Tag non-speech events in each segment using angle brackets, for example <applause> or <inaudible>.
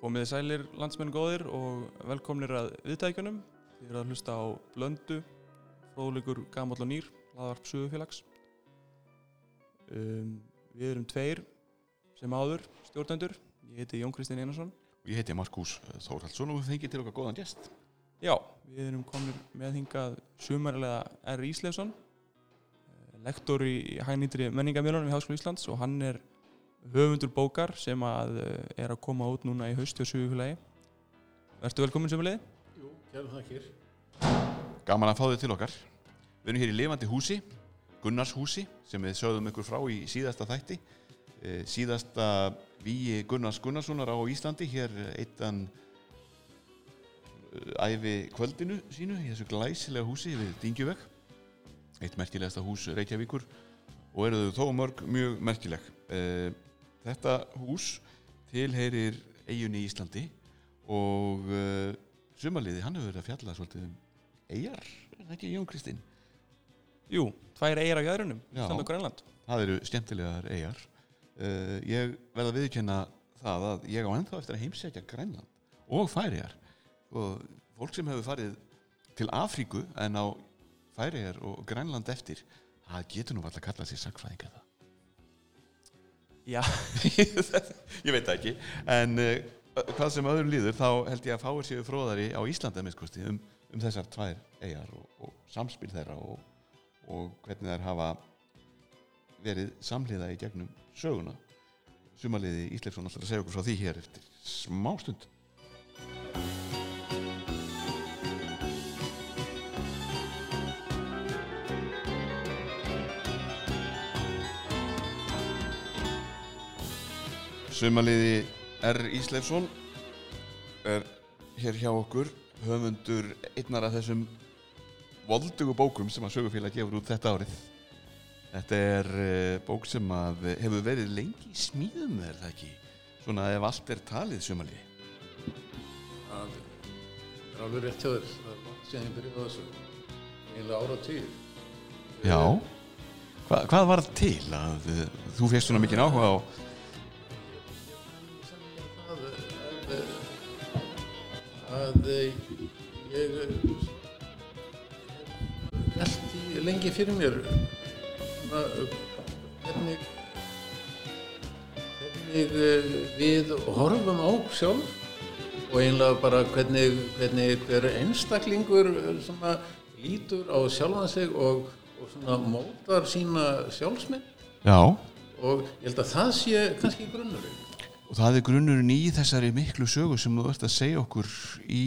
Komiði sælir landsmenn góðir og velkomnir að viðtækjunum. Þið eru að hlusta á Blöndu, fróðleikur Gamall og Nýr, laðvarp Suðufélags. Um, við erum tveir sem áður stjórnendur. Ég heiti Jón Kristinn Einarsson. Og ég heiti Markus Þórhaldsson og við fengið til okkar góðan gest. Já, við erum komin með hingað sumarilega R. Íslefsson, lektor í hænýtri menningamjölunum í Háskóla Íslands og hann er höfundur bókar sem að eh, er að koma út núna í haust hjá Suðufélagi. Vertu velkomin sumulegið? Jú, kæru þakkir. Gaman að fá þið til okkar. Við erum hér í lifandi húsi, Gunnars húsi, sem við sögðum ykkur frá í síðasta þætti. Eh, síðasta víi Gunnars Gunnarssonar á Íslandi, hér eittan æfi kvöldinu sínu í þessu glæsilega húsi við Dingjuveg. Eitt merkilegasta hús Reykjavíkur og eru þau þó mörg mjög merkileg. Eh, Þetta hús tilheyrir eiginni í Íslandi og uh, sumaliði hann hefur verið að fjalla svolítið um eigar, er það ekki Jón Kristinn? Jú, tvær eigir á jæðrunum, og Grænland. Það eru skemmtilegar eigar. Uh, ég verða að viðkjanna það að ég á ennþá eftir að heimsækja Grænland og Færiðar og fólk sem hefur farið til Afríku en á Færiðar og Grænland eftir það getur nú alltaf að kalla sér sagfræðinga það. Já, <laughs> ég veit ekki. En uh, hvað sem öðrum líður þá held ég að fáir séu fróðari á Íslandi að minnskosti um, um þessar tvær eigar og, og samspil þeirra og, og hvernig þær hafa verið samhliða í gegnum söguna. Sumaliði Ísleifsson alltaf að segja okkur frá því hér eftir smá stund Sumaliði R. Ísleifsson er hér hjá okkur höfundur einnar af þessum voldugu bókum sem að sögufélag gefur út þetta árið Þetta er uh, bók sem að hefur verið lengi smíðum er það ekki svona ef allt er talið sumaliði Það er alveg rétt hjá þér. Það er langt síðan ég byrjaði þessu. Einlega ára tíu. Já Hva, Hvað var til að uh, þú fyrst svona mikið áhuga á að ég veldi lengi fyrir mér hvernig hvernig eh, við horfum á sjálf og einlega bara hvernig, hvernig hver einstaklingur lítur á sjálfan sig og, og mótar sína sjálfsmynd Já og ég held að það sé kannski grunnurinn. Og það er grunnurinn í þessari miklu sögu sem þú ert að segja okkur í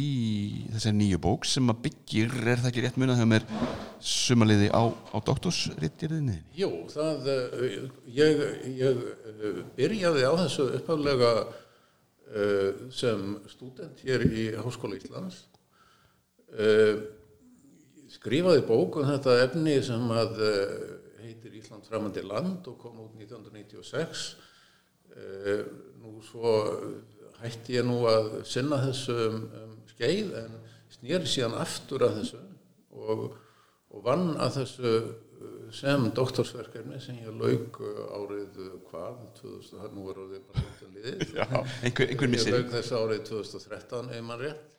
þessari nýju bók sem að byggir, er það ekki rétt munað hjá mér, sumaliði á, á doktorsritgerðinni? Jú, það, eh, ég, ég eh, byrjaði á þessu upphaflega uh, sem stúdent hér í Háskóla Íslands. Skrifaði bók um þetta efni sem að heitir Ísland framandi land og kom út 1996. Uh, nú svo hætti ég nú að sinna þessu um, um skeið en snýri síðan aftur að þessu og, og vann að þessu uh, sem doktorsverkefni sem ég lauk uh, árið uh, hvað, 2000, það nú er orðið bara. <laughs> Já, einhver, einhver Ég lauk þessu árið 2013 ef maður rétt.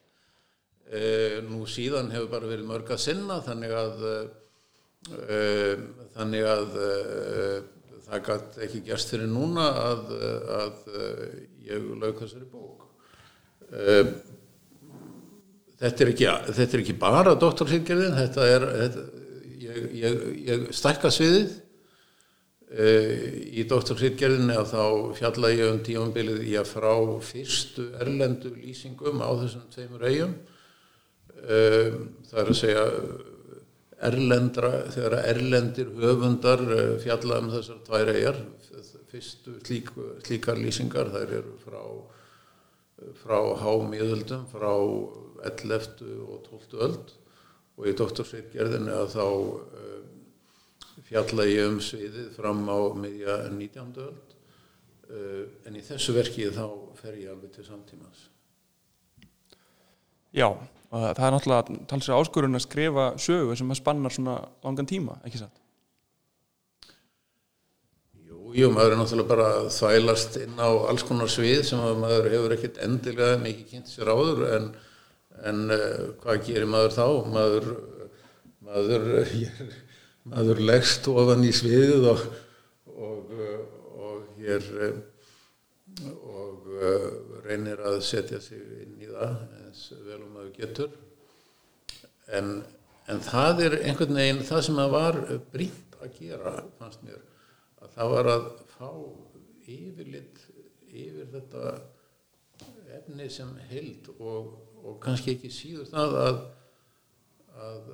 E, nú síðan hefur bara verið mörg að sinna þannig að e, þannig að e, það gætt ekki gerst fyrir núna að, að e, ég lauk þessari bók. E, þetta, er ekki, þetta er ekki bara doktorsýtgerðin, þetta er þetta, ég, ég, ég stækka sviðið Eh, í doktorsýtgerðinni að þá fjalla ég um tímanbilið í að frá fyrstu erlendu lýsingum á þessum tveimur eigum um, það er að segja erlendra, þegar erlendir höfundar eh, fjalla um þessar tvær eigar fyrstu slík, slíkar lýsingar þær eru frá frá hámiðöldum frá 11. og 12. öld og í doktorsýtgerðinni að þá um, fjalla ég um sviðið fram á miðja 19. öld en í þessu verki þá fer ég alveg til samtímas. Já, það er náttúrulega talsið áskorun að skrifa sögu sem spannar svona langan tíma, ekki satt? Jú, maður er náttúrulega bara að þvælast inn á alls konar svið sem að maður hefur ekkert endilega mikið kynnt sér áður en, en uh, hvað gerir maður þá? Maður, maður, <laughs> maður leggst ofan í sviðið og, og, og hér uh, og uh, reynir að setja sig inn í það eins vel og maður getur. En, en það er einhvern veginn það sem að var brínt að gera fannst mér að það var að fá yfirlit yfir þetta efni sem held og, og kannski ekki síður það að, að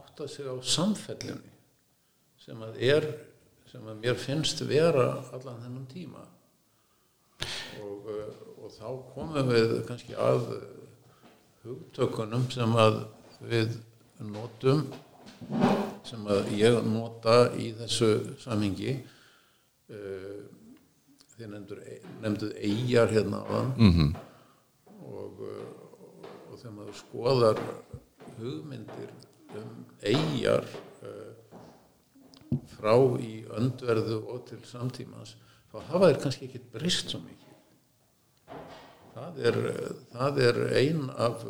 átta sig á samfellinu sem að er sem að mér finnst vera allan þennan tíma. Og, og þá komum við kannski að hugtökunum sem að við notum sem að ég nota í þessu samhengi uh, þið nefndur, nefnduð eigjar hérna á þann mm -hmm. og, uh, og þegar maður skoðar hugmyndir um eigjar uh, frá í öndverðu og til samtímans þá hafa þeir kannski ekki brist svo mikið það er, það er ein af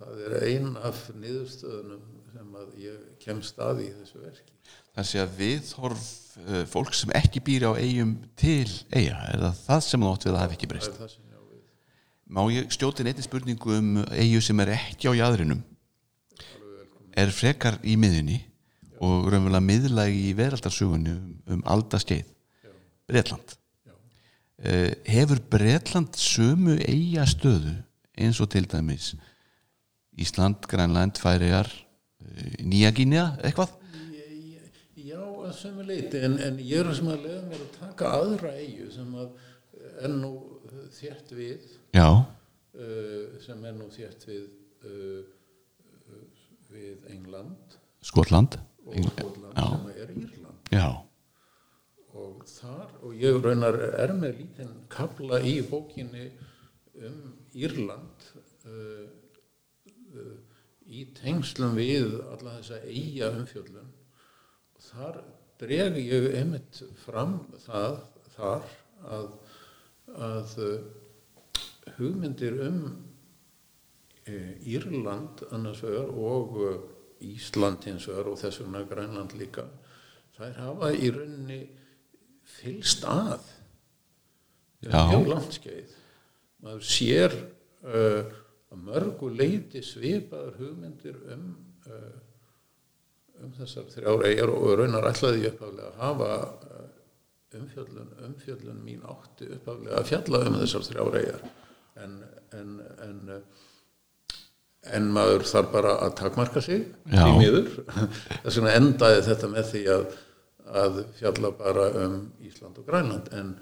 það er ein af niðurstöðunum sem að ég kem staði í þessu verki. Þannig að viðhorf uh, fólk sem ekki býr á eigum til eiga, er það það sem þú átt við að hafa ekki það breyst? er það sem ég á við. Má ég skjóti neitt spurningu um eigu sem er ekki á jæðrinum er frekar í miðunni og raunverulega miðlægi í veraldarsugunni um, um aldaskeið Bretland. Já. Uh, Hefur Bretland sömu eiga stöðu eins og til dæmis Ísland, Grænland, Færiðar Nýja Gínja, eitthvað? Já, að sömu leiti en, en ég er sem að leiða mér að taka aðra eigu sem að er nú þétt við. Já, sem er nú þétt við við England. Skotland. Og Skotland já. sem er Írland. Já, þar, og ég raunar er með lítinn kabla í bókinni um Írland uh, uh, í tengslum við alla þessa eiga umfjöllun. Og þar dreg ég einmitt fram það þar að, að uh, hugmyndir um uh, Írland annars vegar og uh, Ísland hins vegar og þess vegna Grænland líka þær hafa í rauninni fylst að. Mjög langt skeið. Maður sér uh, að mörgu leiti svipaður hugmyndir um uh, um þessar þrjár eigjar og raunar ætlaði ég uppaflega að hafa uh, umfjöllun, umfjöllun mín átti uppaflega að fjalla um þessar þrjár eigjar en, en, en uh, en maður þarf bara að takmarka sig Já. í miður. <laughs> Þess vegna endaði þetta með því að, að fjalla bara um Ísland og Grænland en,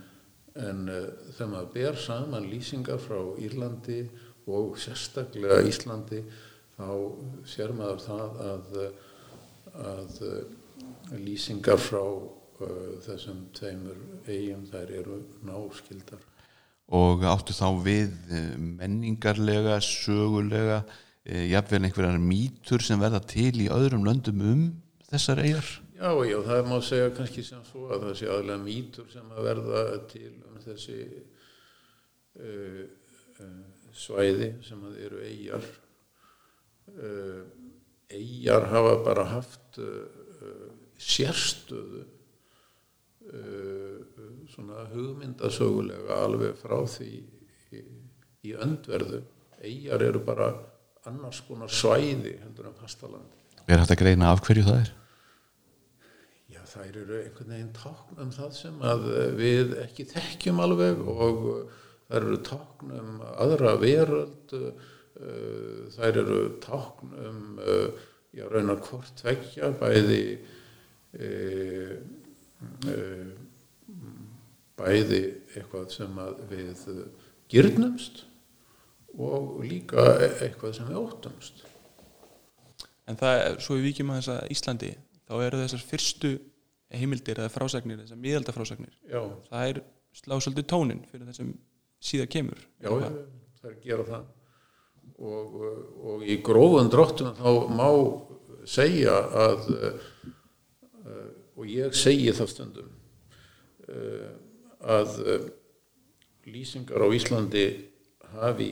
en uh, þegar maður ber saman lýsingar frá Írlandi og sérstaklega Íslandi þá sér maður það að, að uh, lýsingar frá uh, þessum tveimur eigum þær eru náskildar og áttu þá við eh, menningarlega, sögulega eh, jafnvel einhverjar mýtur sem verða til í öðrum löndum um þessar eigar Já, já, það má segja kannski sem svo að það sé aðlega mýtur sem að verða til um þessi uh, uh, svæði sem að eru eigjar. Uh, eigjar hafa bara haft sérstöðu svona hugmyndasögulega alveg frá því í, í öndverðu. Eigjar eru bara annars konar svæði heldur en fastalandi. er að greina af hverju það er þær eru einhvern veginn tákn um það sem að við ekki þekkjum alveg og þær eru tákn um aðra veröld, uh, þær eru tákn um, já, raunar hvort tveggja, bæði, bæði eitthvað sem við gyrnumst og líka eitthvað sem við óttumst. En það, svo við víkjum að þessa Íslandi þá eru þessar fyrstu heimildir eða frásagnir, þessar miðaldafrásagnir það er slá svolítið tónin fyrir þessum síðar kemur. Já, já, það er að gera það. Og, og í grófum dráttum þá má segja að uh, og ég segi það stundum uh, að uh, lýsingar á Íslandi hafi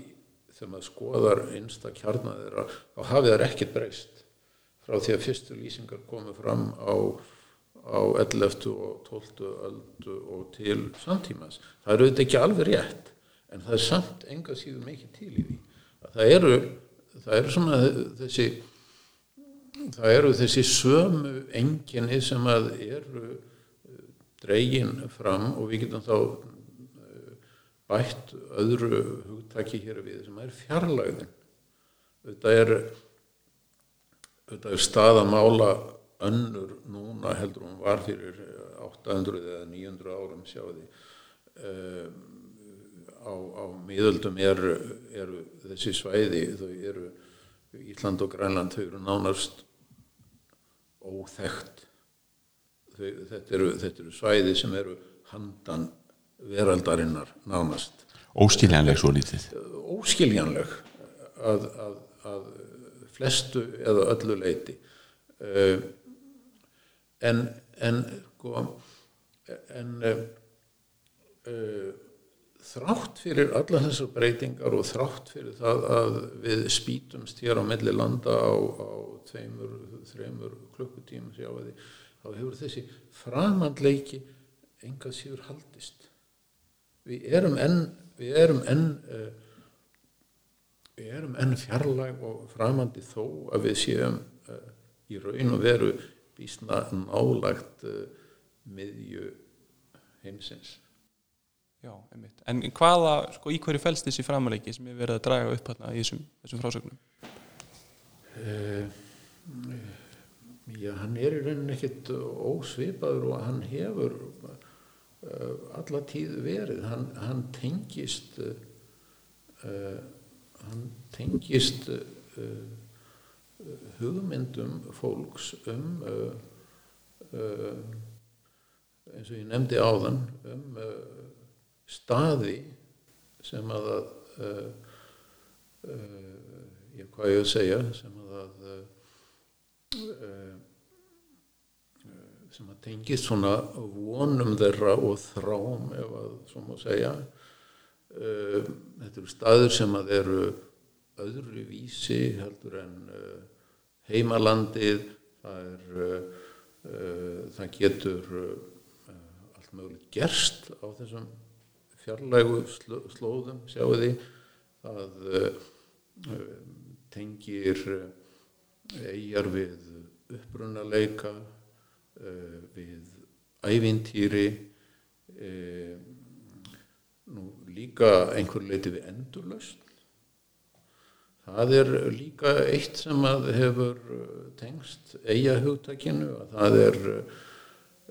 þegar maður skoðar einsta kjarnar þeirra þá hafi þær ekkert breyst. Frá því að fyrstu lýsingar komu fram á, á 11. og 12. öldu og til samtímas. Það eru auðvitað ekki alveg rétt en það er samt enga síður mikið til í því. Það eru, það eru svona þessi það eru þessi sömu enginni sem að eru dregin fram og við getum þá bætt öðru hugtaki hér við sem er fjarlæðin þetta er þetta er staðamála önnur núna heldur hún var fyrir 800 eða 900 árum sjáði um, á, á miðöldum eru, eru þessi svæði þau eru Ísland og Grænland þau eru nánast óþægt þau, þetta, eru, þetta eru svæði sem eru handan veraldarinnar nánast. Óskiljanleg svo lítið Óskiljanleg að, að, að flestu eða öllu leiti uh, en en, sko, en uh, uh, þrátt fyrir alla þessar breytingar og þrátt fyrir það að við spítumst hér á melli landa á, á tveimur, þreimur klukkutíma þá hefur þessi framandleiki enga síður haldist. Við erum enn við erum enn uh, við erum enn fjarlæg og framandi þó að við séum í raun og veru bísna nálagt uh, miðju heimsins Já, einmitt. En hvaða, sko, í hverju fælst þessi framaleggi sem er verið að draga upp hérna í þessum, þessum frásögnum? Já, hann er í rauninni ekkit ósvipaður og hann hefur Uh, alla tíð verið hann, hann tengist uh, hann tengist uh, hugmyndum fólks um eins og ég nefndi áðan um staði sem að ég hvað ég að segja sem að sem að tengist svona vonum þeirra og þrám ef að svo má segja. Uh, þetta eru staður sem að eru öðru vísi heldur en uh, heimalandið það er uh, það getur allt mögulegt gerst á þessum fjarlægu slóðum sjáu því það tengir eigjar við uppbrunaleika uh, við ævintýri uh, nú líka einhver leiti við endurlaust það er líka eitt sem að hefur tengst eiga hugtakinu að það er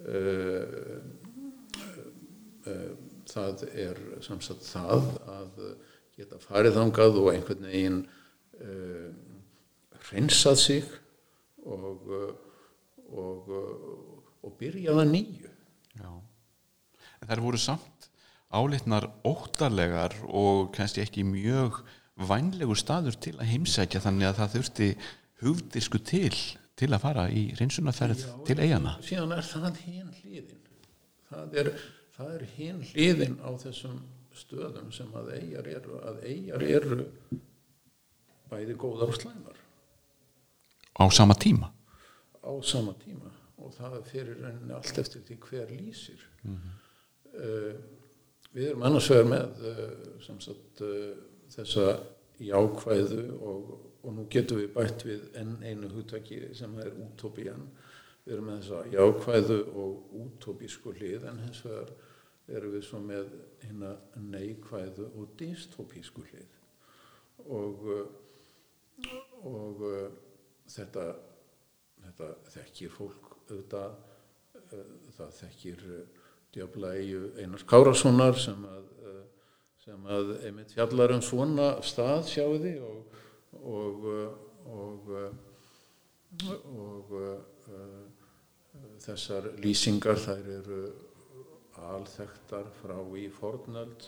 uh, það er samsagt það að geta farið þangað og einhvern veginn hreinsað sig og og, og byrjaða nýju Já. En þær voru samt álitnar óttarlegar og kannski ekki mjög vænlegu staður til að heimsækja þannig að það þurfti hugdisku til til að fara í reynsunarferð til eigana síðan er það hinn hlýðin það er, er hinn hlýðin á þessum stöðum sem að eigjar eru að eigjar eru bæði góðar og slæmar. Á sama tíma? Á sama tíma og það fyrir rauninni allt eftir því hver lýsir. Mm -hmm. uh, við erum annars vegar með uh, sagt, uh, þessa jákvæðu og, og nú getum við bætt við enn einu húttaki sem er útópían. Við erum með þessa jákvæðu og útópísku hlið en hins vegar erum við svo með hérna neikvæðu og dystópísku hlið. Og og þetta þetta þekkir fólk auðvitað uh, það þekkir uh, djöfla einar Kárassonar sem að, sem að einmitt fjallar um svona stað sjáu því og og, og, og þessar lýsingar þær eru alþektar frá í fornöld.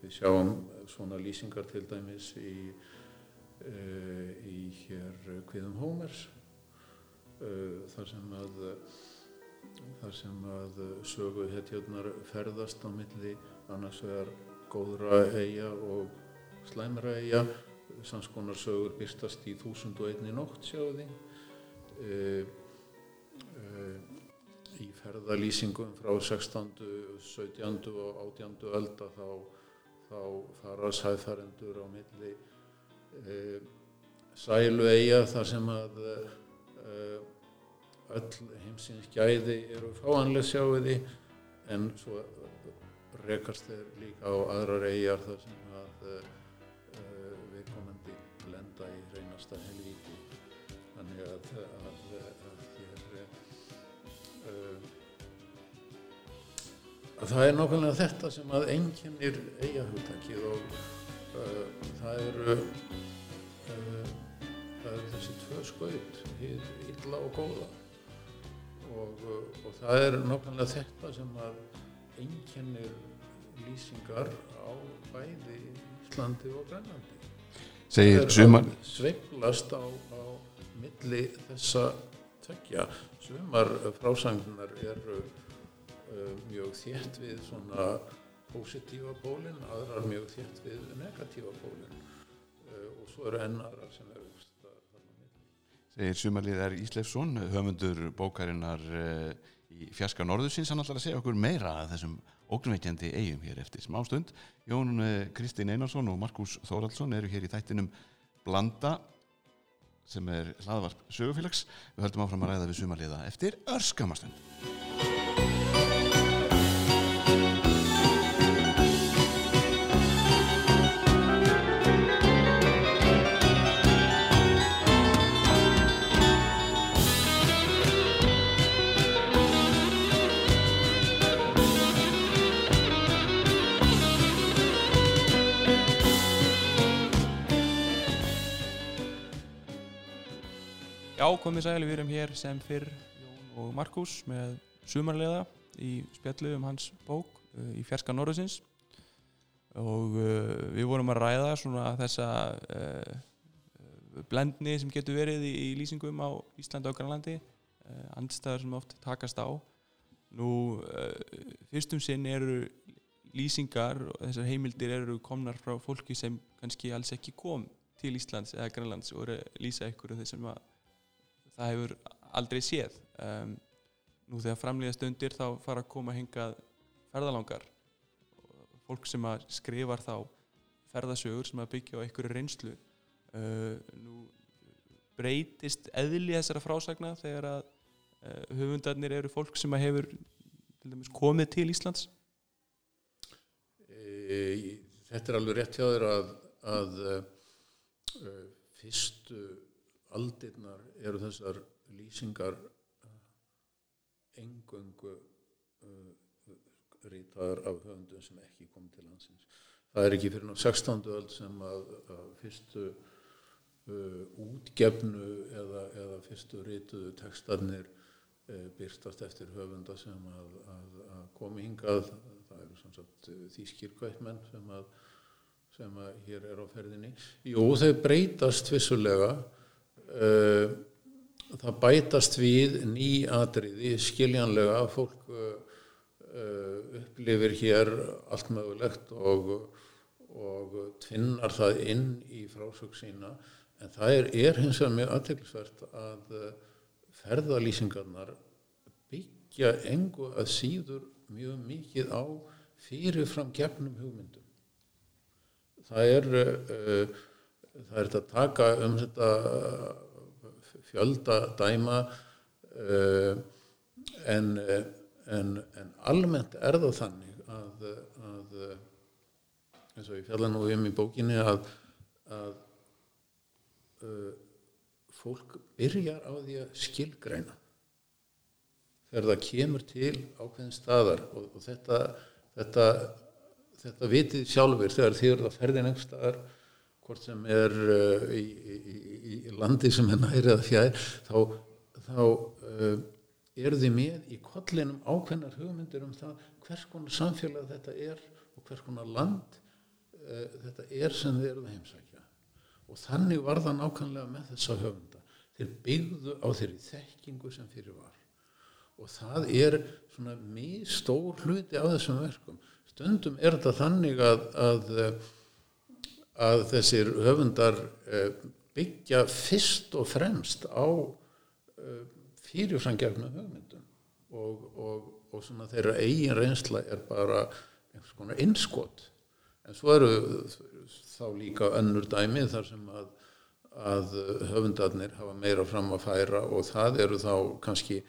Við sjáum svona lýsingar til dæmis í, í hér Kviðum Hómers uh, þar sem að þar sem að sögu hetjurnar ferðast á milli annars vegar góðra eiga og slæmra eiga samskonar sögur byrstast í 1001 nótt sjáði uh, uh, í ferðalýsingum frá 16., 17. og 18. ölda þá, þá fara sæðfærendur á milli uh, sælu eiga þar sem að öll heimsins gæði eru fáanlega sjáiði en svo rekast þeir líka á aðrar eigjar þar sem að uh, viðkomandi lenda í reynasta helvíti. Þannig að, að, að hér uh, að það er nákvæmlega þetta sem að enginnir eigahugtakið og uh, það eru það eru þessi tvö skaut illa og góða. Og, og það er nákvæmlega þetta sem að einkennir lýsingar á bæði Íslandi og Grænlandi. Segir sumar sveiplast á, á milli þessa tökja sumar frásangnar eru uh, mjög þétt við svona positífa bólinn, aðrar mjög þétt við negatífa bólinn uh, og svo eru ennarar sem eru segir Sumarliðar Íslefsson höfundur bókarinnar uh, í fjarska norðusins, hann ætlar að segja okkur meira að þessum ógnveikjandi eigum hér eftir smá stund. Jón uh, Kristinn Einarsson og Markus Þóraldsson eru hér í þættinum Blanda sem er hlaðvarp sögufélags. Við höldum áfram að ræða við Sumarliða eftir örskamastund. Já, komið sæli, við erum hér sem fyrr Jón og Markus með sumarlega í spjallu um hans bók uh, í fjarska norðusins og uh, við vorum að ræða svona þessa uh, blendni sem getur verið í, í lýsingum á Íslandi og Grænlandi andstæðar sem oft takast á. Nú fyrstum sinn eru lýsingar og þessar heimildir eru komnar frá fólki sem kannski alls ekki kom til Íslands eða Grænlands og eru að lýsa ykkur af þessum að það hefur aldrei séð. Um, nú þegar framlýða stundir þá fara að koma hingað ferðalangar fólk sem að skrifar þá ferðasögur sem að byggja á einhverju reynslu. Uh, nú breytist eðli þessara frásagna þegar að uh, höfundarnir eru fólk sem að hefur til dæmis komið til Íslands? E, Þetta er alveg rétt hjá þér að, að uh, fyrstu aldirnar eru þessar lýsingar engöngu uh, rítaðar af höfundum sem ekki kom til landsins. Það er ekki fyrir ná 16. öll sem að, að fyrstu uh, útgefnu eða, eða fyrstu rítuðu tekstarnir uh, byrstast eftir höfunda sem að, að, að komi hingað. Það eru sagt, þýskir kvætmenn sem sem að hér er á ferðinni. Jú, þau breytast vissulega uh, það bætast við ný atriði skiljanlega að fólk uh, upplifir hér allt mögulegt og, og tvinnar það inn í frásög sína. En það er, er hins vegar mjög aðteglisvert að ferðalýsingarnar byggja engu að síður mjög mikið á fyrirfram gefnum hugmyndum. Það er uh, það er þetta að taka um þetta fjölda dæma uh, en, en, en almennt er það þannig að, að eins og ég fjalla nú um í bókinni að, að uh, fólk byrjar á því að skilgreina þegar það kemur til ákveðin staðar og, og þetta, þetta þetta vitið sjálfur þegar þið eru að ferðin einhver staðar hvort sem er uh, í, í, í landi sem er nærið að fjær þá, þá uh, eru þið með í kollinum ákveðnar hugmyndir um það hvers konar samfélag þetta er og hvers konar land uh, þetta er sem þið eruð heimsækja. Og þannig var það nákvæmlega með þessa höfunda. Þeir byggðu á þeirri þekkingu sem fyrir var. Og það er svona mjög stór hluti af þessum verkum. Stundum er þetta þannig að, að, að þessir höfundar eh, byggja fyrst og fremst á eh, fyrirframgefna höfundum og, og, og svona þeirra eigin reynsla er bara einhvers konar innskot. En svo eru þá líka önnur dæmi þar sem að, að höfundarnir hafa meira fram að færa og það eru þá kannski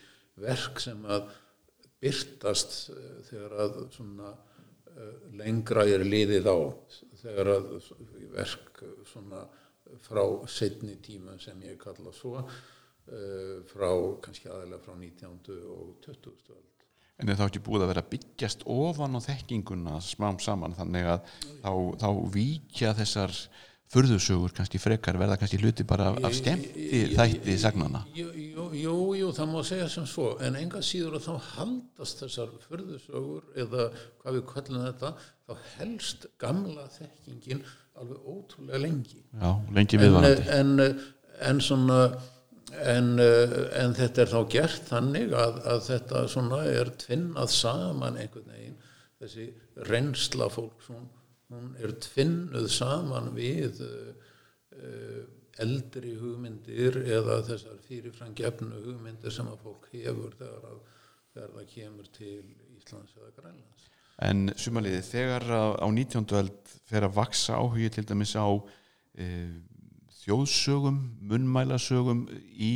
verk sem að byrtast eh, þegar að svona lengra er liðið á þegar að verk svona frá setni tíma sem ég kalla svo eh, frá kannski aðeins frá 19. og 20. öld En þá ekki búið að vera byggjast ofan á þekkinguna smám saman þannig að þá, þá víkja þessar furðusögur kannski frekar verða kannski hluti bara af, af skemmti þætti sagnana Jú, jú, jú, það má segja sem svo en enga síður að þá haldast þessar furðusögur eða hvað við kallum þetta þá helst gamla þekkingin alveg ótrúlega lengi. Já, lengi en, viðvarandi. En, en svona en, en þetta er þá gert þannig að, að þetta svona er tvinnað saman einhvern veginn þessi reynsla fólk hún, hún er tvinnuð saman við uh, eldri hugmyndir eða þessar fyrirfrangefnu hugmyndir sem að fólk hefur þegar, að, þegar það kemur til Íslands eða Grænlands. En sumaliði, þegar á á 19. öld fer að vaksa áhugi til dæmis á e, þjóðsögum, munnmælasögum í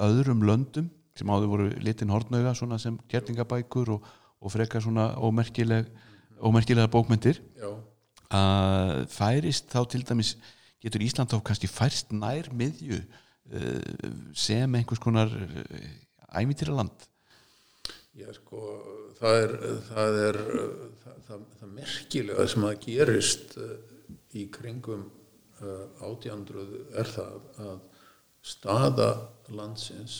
öðrum löndum sem áður voru litin hortnauga svona sem gertingabækur og, og frekar ómerkilega bókmyndir Já, að færist þá til dæmis getur Ísland þá kannski færst nær miðju eh, sem einhvers konar æmítýra land Já, sko, það er, það er það, það, það merkilega sem að gerist uh, í kringum átjandruð er það að staða landsins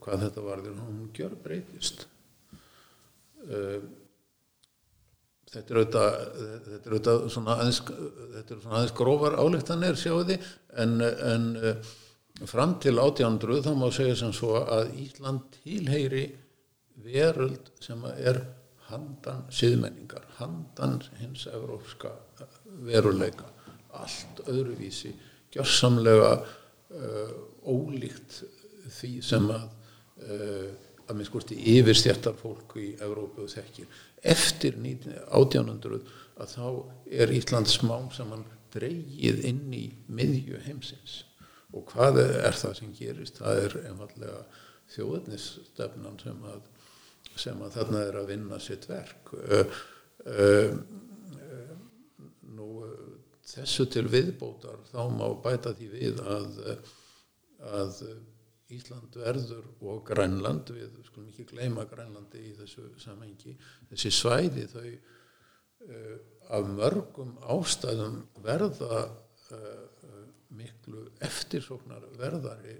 hvað þetta varður, hún gjör breytist uh, þetta er auðvitað þetta er auðvitað svona aðeins þetta er svona aðeins grófar álíktanir sjáu því en, en uh, fram til 1800 þá má segja sem svo að Ísland tilheyri veröld sem er handan siðmenningar, handan hins evrópska veruleika. Allt öðruvísi gjörsamlega uh, ólíkt því sem að uh, að minn skurti yfirstjartar fólk í Evrópu þekkir eftir 19 1800 að þá er Ísland smám saman dreigið inn í miðju heimsins og hvað er það sem gerist? Það er einfallega þjóðnisstefnan sem að, sem að þarna er að vinna sitt verk. Uh, uh, uh, nú, þessu til viðbótar þá má bæta því við að, að Ísland verður og Grænland, við skulum ekki gleyma Grænlandi í þessu samhengi, þessi svæði þau uh, af mörgum ástæðum verða uh, miklu eftirsóknar verðari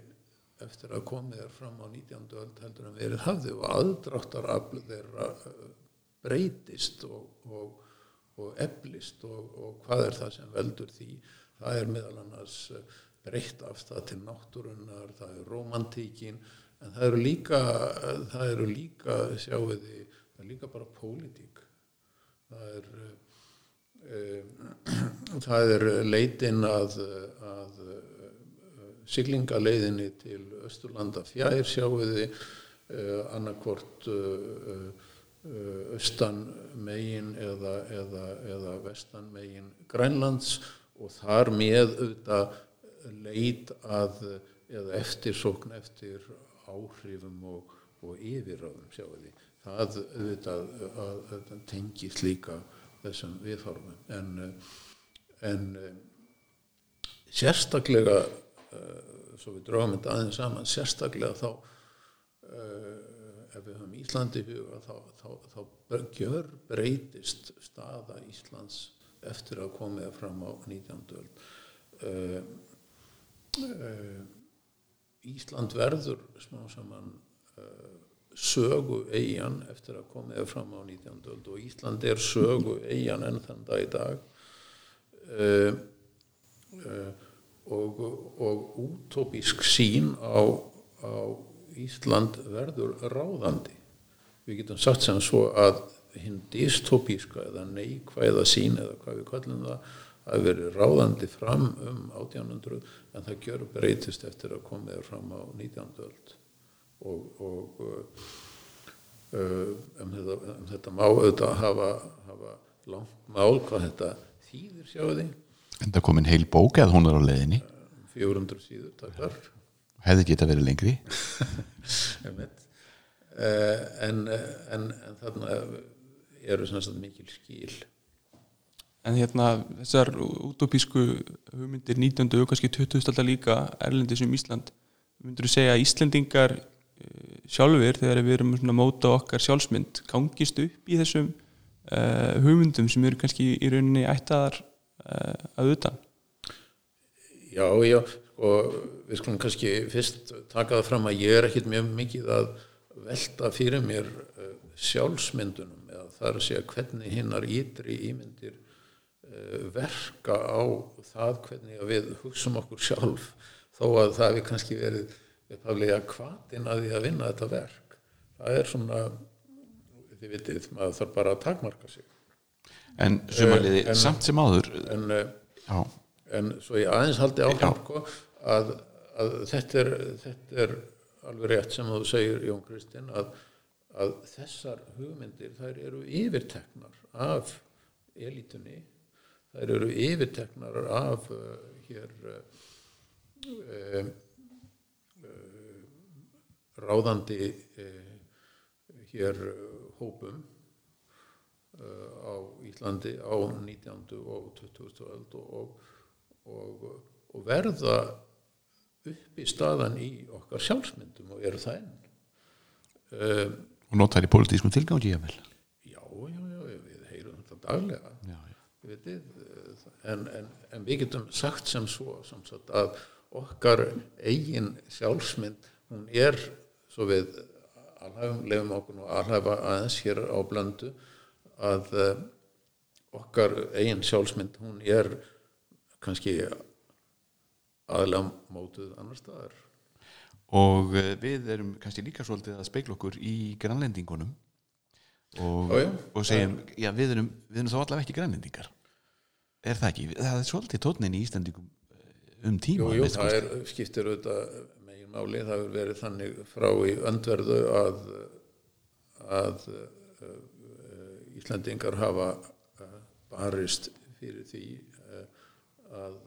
eftir að komið er fram á 19. öld heldur en verið hafði og aðdráttar aflu þeirra uh, breytist og, og, og eflist og, og hvað er það sem veldur því það er meðal annars breytt afstæð til náttúrunnar það er romantíkin en það eru líka það eru líka sjáuði, það er líka bara pólitík. Það er um, <clears throat> það er leitin að, að siglingaleiðinni til Östurlanda fjær sjáuði uh, annarkvort uh, uh, austan megin eða, eða, eða vestan megin Grænlands og þar með auðvitað leit að eða eftirsókn eftir áhrifum og, og yfirráðum sjáuði það auðvitað að, að tengist líka þessum viðhorfum en, en sérstaklega uh, svo við dráum þetta aðeins saman sérstaklega þá uh, ef við höfum Íslandi huga þá, þá, þá gjör breytist staða Íslands eftir að komið fram á 19. öld uh, Ísland verður smá saman sögu eigin eftir að komið fram á 19. öld og Ísland er sögu eigin enn þann dag í dag uh, uh, og, og útópísk sín á, á Ísland verður ráðandi við getum sagt sem svo að hinn dystopíska eða neikvæða sín eða hvað við kallum það að verið ráðandi fram um 1800 en það gjör breytist eftir að komið fram á 19. öld. Og, og uh, um, þetta, um þetta má auðvitað hafa, hafa langt mál hvað þetta þýðir því En það kom einn heil bók eða hún er á leiðinni? 400 síður takkar hefði geta verið lengri. <laughs> Eh, en, en, en þarna eru svona mikil skil En hérna þessar útópísku hugmyndir 19. og kannski 20. aldar líka erlendis um Ísland myndur þú segja að Íslendingar eh, sjálfur þegar við erum svona móta okkar sjálfsmynd gangist upp í þessum uh, hugmyndum sem eru kannski í rauninni ættaðar uh, að utan Já, já, sko við skulum kannski fyrst taka það fram að ég er ekkit mjög mikið að velta fyrir mér sjálfsmyndunum eða það er að segja hvernig hinnar ítri ímyndir verka á það hvernig við hugsum okkur sjálf þó að það við kannski verið uppaflega kvatin að því að vinna þetta verk. Það er svona þið vitið, maður þarf bara að takmarka sig. En sumarliði, en- samt sem áður en uh, já, en svo ég aðeins haldi áfram sko, að, að þetta, er, þetta er alveg rétt sem þú segir Jón Kristinn að, að þessar hugmyndir þær eru yfirteknar af elitunni þær eru yfirteknar af uh, hér uh, uh, ráðandi uh, hér hópum á Íslandi á 19. og 20. öld og, og, og verða upp í staðan í okkar sjálfsmyndum og eru það enn og notar í pólitískum tilgangi jável já, já, já, við heyrum þetta daglega já, já. eh, en, en, en við getum sagt sem svo sem sagt, að okkar eigin sjálfsmynd hún er svo við alhæfum, lefum okkur nú alhæfa aðeins hér á blöndu að uh, okkar eigin sjálfsmynd hún er kannski aðlega mótuð annar staðar. Og uh, við erum kannski líka svolítið að speikla okkur í grannlendingunum og, Já, já. og segjum, já, við erum, við erum þá allavega ekki grannlendingar er það ekki? það er svolítið tónnin í Íslandingum eh, um tíma Jú, jú, það er, skiptir auðvitað megin máli, það hefur verið þannig frá í öndverðu að, að uh, Íslandingar hafa uh, barist fyrir því uh, að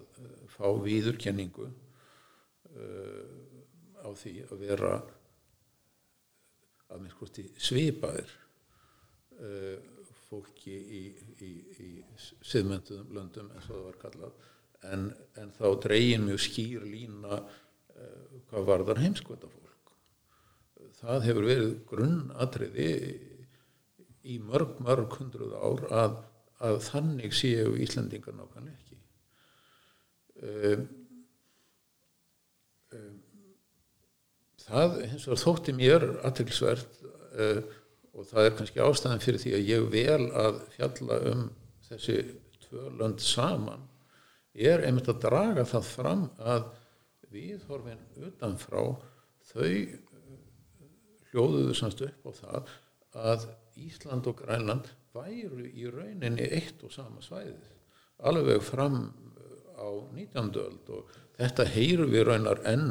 fá víðurkenningu uh, á því að vera að mér skosti svipaðir uh, fólki í, í, í siðmöntuðum löndum eins og það var kallað. En, en þá dregin mjög skýr lína uh, hvað varðar heimskvölda fólk það hefur verið grunnatriði í mörg, mörg hundruð ár að, að þannig séu Íslandingar nákvæmlega ekki. Um, um, það hins vegar þótti mér aðtilsvert uh, og það er kannski ástæðan fyrir því að ég vel að fjalla um þessi tvö lönd saman er einmitt að draga það fram að viðhorfin utanfrá þau eh, hljóðuðu semst upp á það að Ísland og Grænland væru í rauninni eitt og sama svæðið alveg fram eh, á 19. öld og þetta heyru við raunar enn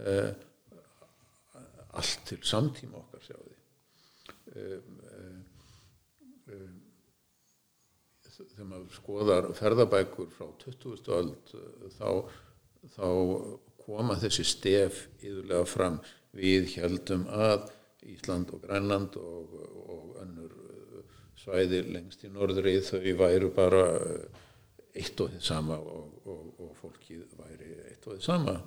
uh, allt til samtíma okkar sjáðu um, um, um, þegar maður skoðar ferðabækur frá 20. öld uh, þá, þá koma þessi stef yðurlega fram við heldum að Ísland og Grænland og, og önnur uh, svæði lengst í norðri þau væru bara eitt og þið sama og, og, og fólkið væri eitt og þið sama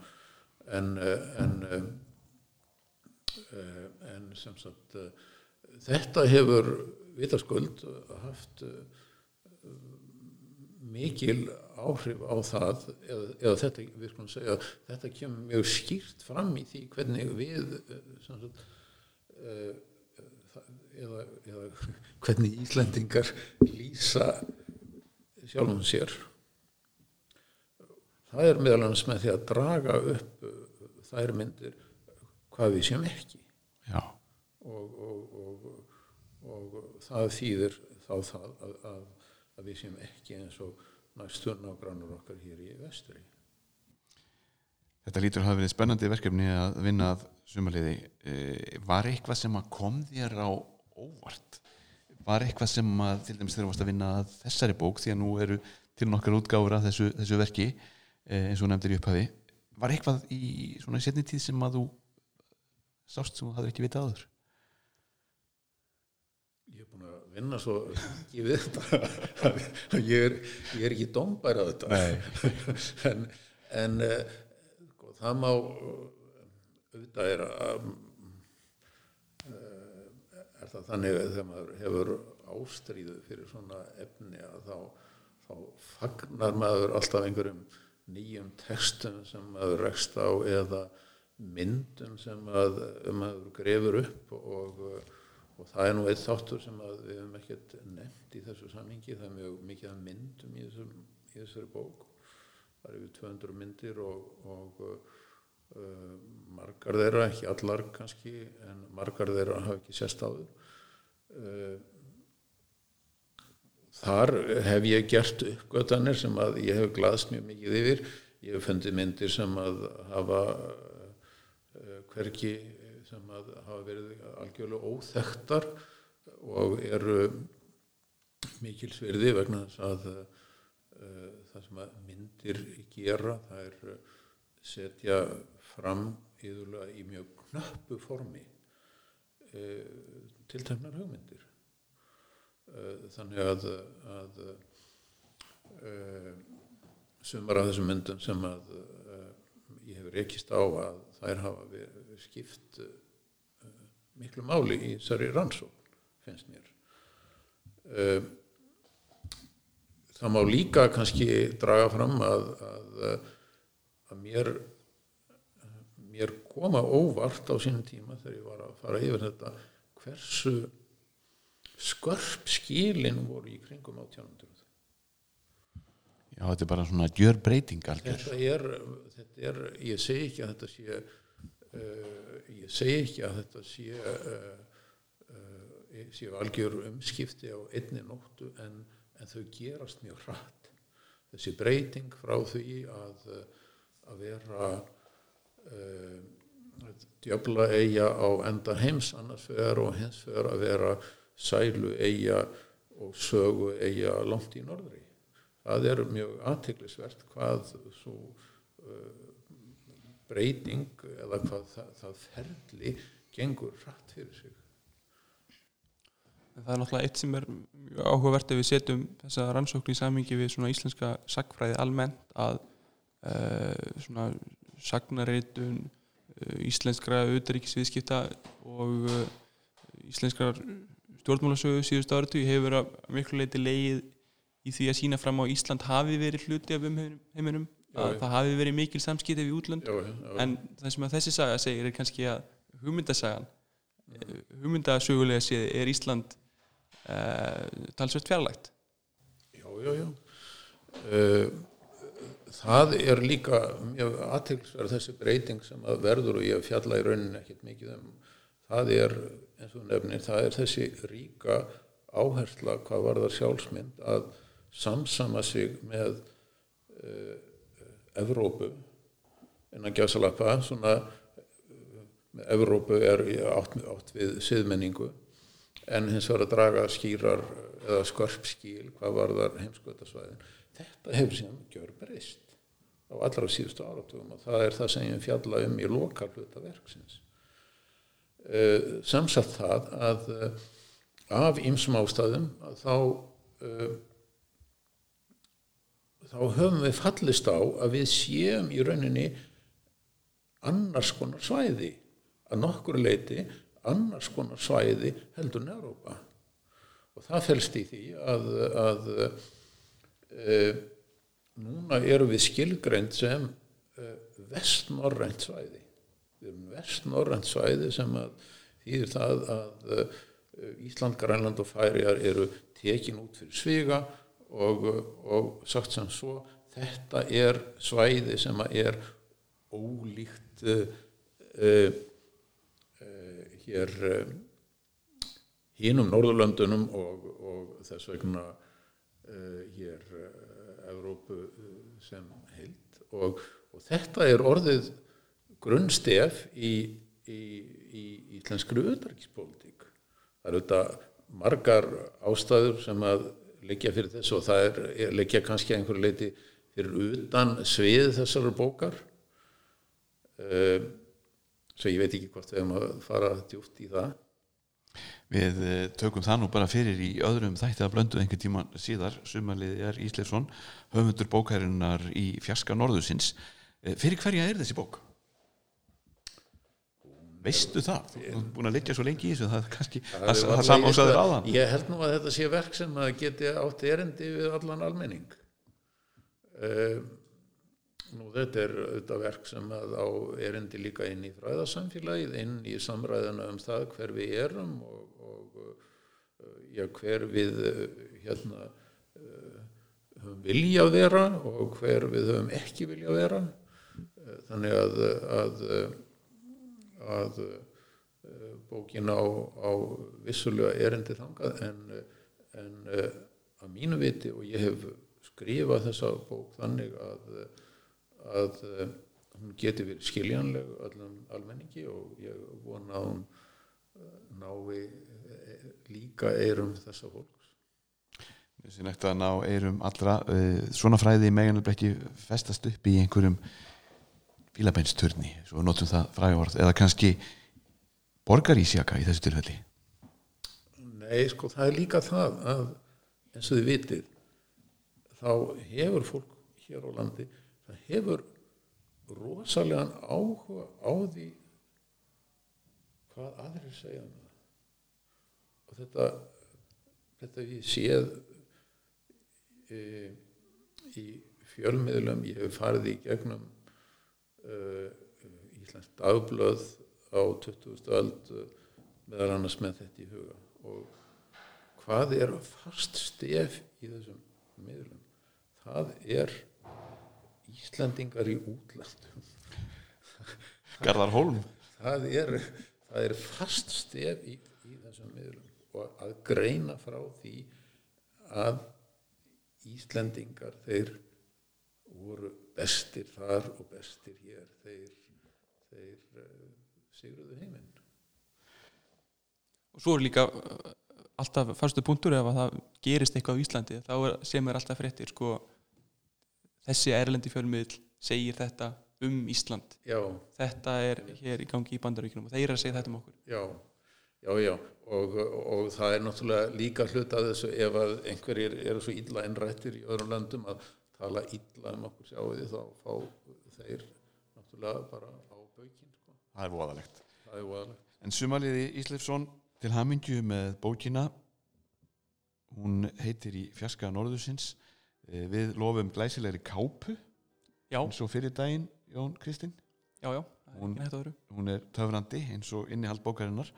en, en um, uh, en sem sagt þetta hefur vitaskuld haft uh, mikil áhrif á það eða, eða þetta, við skulum segja þetta kemur mjög skýrt fram í því hvernig við sem sagt, það- eða, eða <laughs> hvernig Íslendingar lýsa sjálfum sér. Það er meðal annars með því að draga upp þær myndir hvað við séum ekki. Já, og, og, og, og það þýðir þá það að, að, að við séum ekki eins og næstur nágrannur okkar hér í vestri. Þetta lítur að hafa verið spennandi verkefni að vinna að sumarliði. Eh, var eitthvað sem að kom þér á óvart? Var eitthvað sem að til dæmis þegar þú varst að vinna að þessari bók því að nú eru til nokkar útgáfur af þessu, þessu verki eh, eins og nefndir í upphafi. Var eitthvað í svona setni tíð sem að þú sást sem þú hafði ekki vitað áður ég er búin að vinna svo ég við þetta <laughs> ég er, ég er ekki dómbær á þetta. <laughs> En, en uh, sko, það má uh, auðvitað er að uh, er það þannig að þegar maður hefur ástríðu fyrir svona efni að þá, þá fagnar maður alltaf einhverjum nýjum textum sem maður rekst á eða myndum sem að, maður grefur upp og og það er nú eitt þáttur sem við hefum ekkert nefnt í þessu sammingi það er mjög mikið af myndum í, þessum, í þessari bók. Það er yfir 200 myndir og, og uh, margar þeirra, ekki allar kannski en margar þeirra hafa ekki sérst áður. Uh, þar hef ég gert uppgötanir sem að ég hef glaðst mjög mikið yfir. Ég hef fundið myndir sem að hafa uh, hverki sem hafa verið algjörlega óþektar og eru mikil sverði vegna þess að uh, það sem að myndir gera það er setja fram yðurlega í mjög knöppu formi uh, tilteknar hugmyndir. Uh, þannig að, að sumar af þessum myndum sem að ég hefur rekist á að þær hafa skipt miklu máli í þessari rannsókn, finnst mér. Uh, það má líka kannski draga fram að, að, að mér, mér koma óvart á sínum tíma þegar ég var að fara yfir þetta hversu skörp skilin voru í kringum á tjónundur. Já, þetta er bara svona gjör breyting algjör. Þetta er, þetta er, ég segi ekki að þetta sé, ég segi ekki að þetta sé, uh, uh, sé algjör umskipti á einni nóttu en, en þau gerast mjög hratt. Þessi breyting frá því að, að vera djöfla eiga á enda heims annars vegar og hins vegar að vera sælu eiga og sögu eiga langt í norðri það er mjög aðteglisvert hvað svo uh, breyting eða hvað það, það ferli gengur rætt fyrir sig. Það er náttúrulega eitt sem er áhugavert ef við setjum þessa rannsókn í samingi við svona íslenska sagfræði almennt að uh, svona sagnareitun uh, íslenskra auðaríkisviðskipta og uh, íslenskrar stjórnmálasögu síðustu áratu hefur að miklu leiti leið í því að sína fram á Ísland hafi verið hluti af umheiminum að það hafi verið mikil samskipti við útlönd já, já, en það sem að þessi saga segir er kannski að hugmyndasagan hugmyndasögulega séð er Ísland uh, talsvert fjarlægt. Já, já, já uh, Það er líka mjög aðtilsverð þessi breyting sem að verður og ég fjalla í rauninni ekkert mikið um. Það er, eins og nefnir, það er þessi ríka áhersla hvað var það sjálfsmynd að samsama sig með uh, Evrópu innan gæsalappa svona með Evrópu er átt, átt við siðmenningu en hins vegar að draga skýrar eða skörpskíl hvað var þar heimskvöldasvæðin þetta hefur síðan gjör breyst á allra síðustu áratugum og það er það sem ég fjalla um í lokalhluta verksins. Uh, samsagt það að uh, af ýmsum ástæðum þá þá höfum við fallist á að við séum í rauninni annars konar svæði að nokkur leiti annars konar svæði heldur Európa og það fælst í því að, að e, núna eru við skilgreint sem e, vestnorrænt svæði. Við erum vestnorrænt svæði sem þýðir það að e, Ísland, Grænland og Færiar eru tekin út fyrir sviga og, og sagt sem svo þetta er svæði sem er ólíkt uh, uh, hér uh, hínum Norðurlöndunum og, og þess vegna hér Evrópu sem heild og, og þetta er orðið grunnstef í, í, í íslenskri utarkispolítík. Það eru þetta margar ástæður sem að leggja fyrir þessu og það er leggja kannski einhverju leiti fyrir utan svið þessar bókar. Uh, svo ég veit ekki hvort við hefum að fara djúft í það. Við eh, tökum það nú bara fyrir í öðrum þætti að blöndu einhvern tíma síðar. Sumarliði er Ísleifsson höfundur bókærinnar í fjarska norðusins Eh, fyrir hverja er þessi bók? Veistu það? Þú er búin að liggja svo lengi í þessu það er kannski, það, það samásaður ég- áðan. Ég held nú að þetta sé verk sem að geti átt erindi við allan almenning. Uh, Nú þetta er auðvitað verk sem að á erindi líka inn í fræðarsamfélagið inn í samræðina um það hver við erum og, og uh, já, hver við uh, hérna höfum vilja að vera og hver við höfum ekki vilja að vera þannig að, að, að, að bókin á, á vissulega erindi þangað en, en eh, að mínu viti og ég hef skrifað þessa bók þannig að, að eh, hún geti verið skiljanleg öllum almenningi og ég vona að hún eh, nái eh, líka eirum þessa fólks. Sýnlegt að ná eirum allra svona fræði meginlega ekki festast upp í einhverjum bílabeinsturni, svo við notum það frægorð eða kannski borgarísjaka í þessu tilfelli? Nei, sko, það er líka það að eins og þið vitið þá hefur fólk hér á landi það hefur rosalegan áhuga á því hvað aðrir segja um það. Og þetta þetta ég séð e, í fjölmiðlum ég hef farið í gegnum Íslands dagblöð á 20. öld uh, meðal annars með þetta í huga. Og hvað er fast stef í þessum miðlum? Það er Íslandingar í útlandum <laughs> Garðar Hólm það er, það er fast stef í, í þessum miðlum. Og að greina frá því að Íslendingar þeir voru bestir þar og bestir hér þeir, þeir uh, sigruðu heiminn. Og svo er líka uh, alltaf fyrstu punktur ef að það gerist eitthvað á Íslandi þá er, sem er alltaf fréttir sko, þessi erlendi fjölmiðl segir þetta um Ísland. Já, þetta er hér í gangi í bandaríkjunum og þeir eru að segja þetta um okkur. Já, já, já. Og, og það er náttúrulega líka hlut að þessu ef að einhverjir eru svo illa innrættir í öðrum löndum að tala illa um okkur sjáu því þá fá þeir náttúrulega bara á baukinn sko. Það er voðalegt. Það er voðalegt. En Sumaliði Ísleifsson til hamingju með bókina. Hún heitir í fjarska norðusins Eh, við lofum glæsilegri kápu. Já, eins og fyrir daginn Jón Kristinn. Já, já, Hún- hún er töfrandi eins og innihald bókarinnar.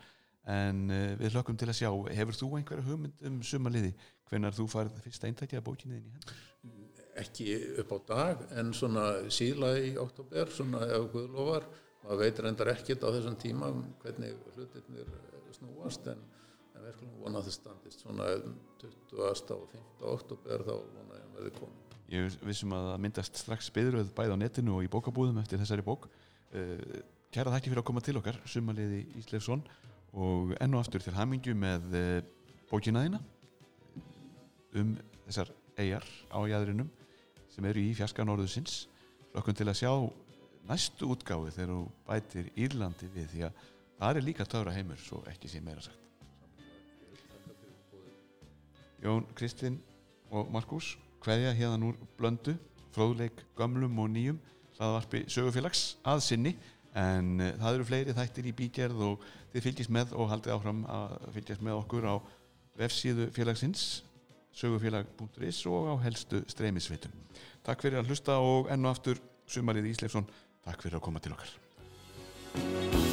En uh, við hlökkum til að sjá hefur þú einhverja hugmynd um sumaliði hvenar þú farið fyrsta eintækja bókinni þín í hendur? Ekki upp á dag en svona síðla í oktober svona ef Guð lofar maður veit reyndar ekkert á þessum tíma um hvernig hlutirnir eh, snúast en, en við skulum vona að það standist svona um 20. og 5. oktober þá vona ég að verði komin Ég vissum að það myndast strax beðröð bæði á netinu og í bókabúðum eftir þessari bók uh, Kæra þakki fyrir að koma til okkar sumaliði Ísleifsson og enn og aftur til hamingju með uh, bókina þína um þessar eigjar á jæðrinum sem eru í fjarska norðusins hlökkum til að sjá næstu útgáfi þegar þú bætir Írlandi við því að það er líka töfra heimur svo ekki sé meira sagt. Jón Kristinn og Markus hverja hérna úr blöndu fróðleik gömlum og nýjum hlaðvarpi sögufélags að sinni en uh, það eru fleiri þættir í bígerð og þið fylgjast með og haldið áfram að fylgjast með okkur á vefsíðu félagsins sögufélag.is og á helstu streymisveitum. Takk fyrir að hlusta og enn og aftur Sumarið Ísleifsson Takk fyrir að koma til okkar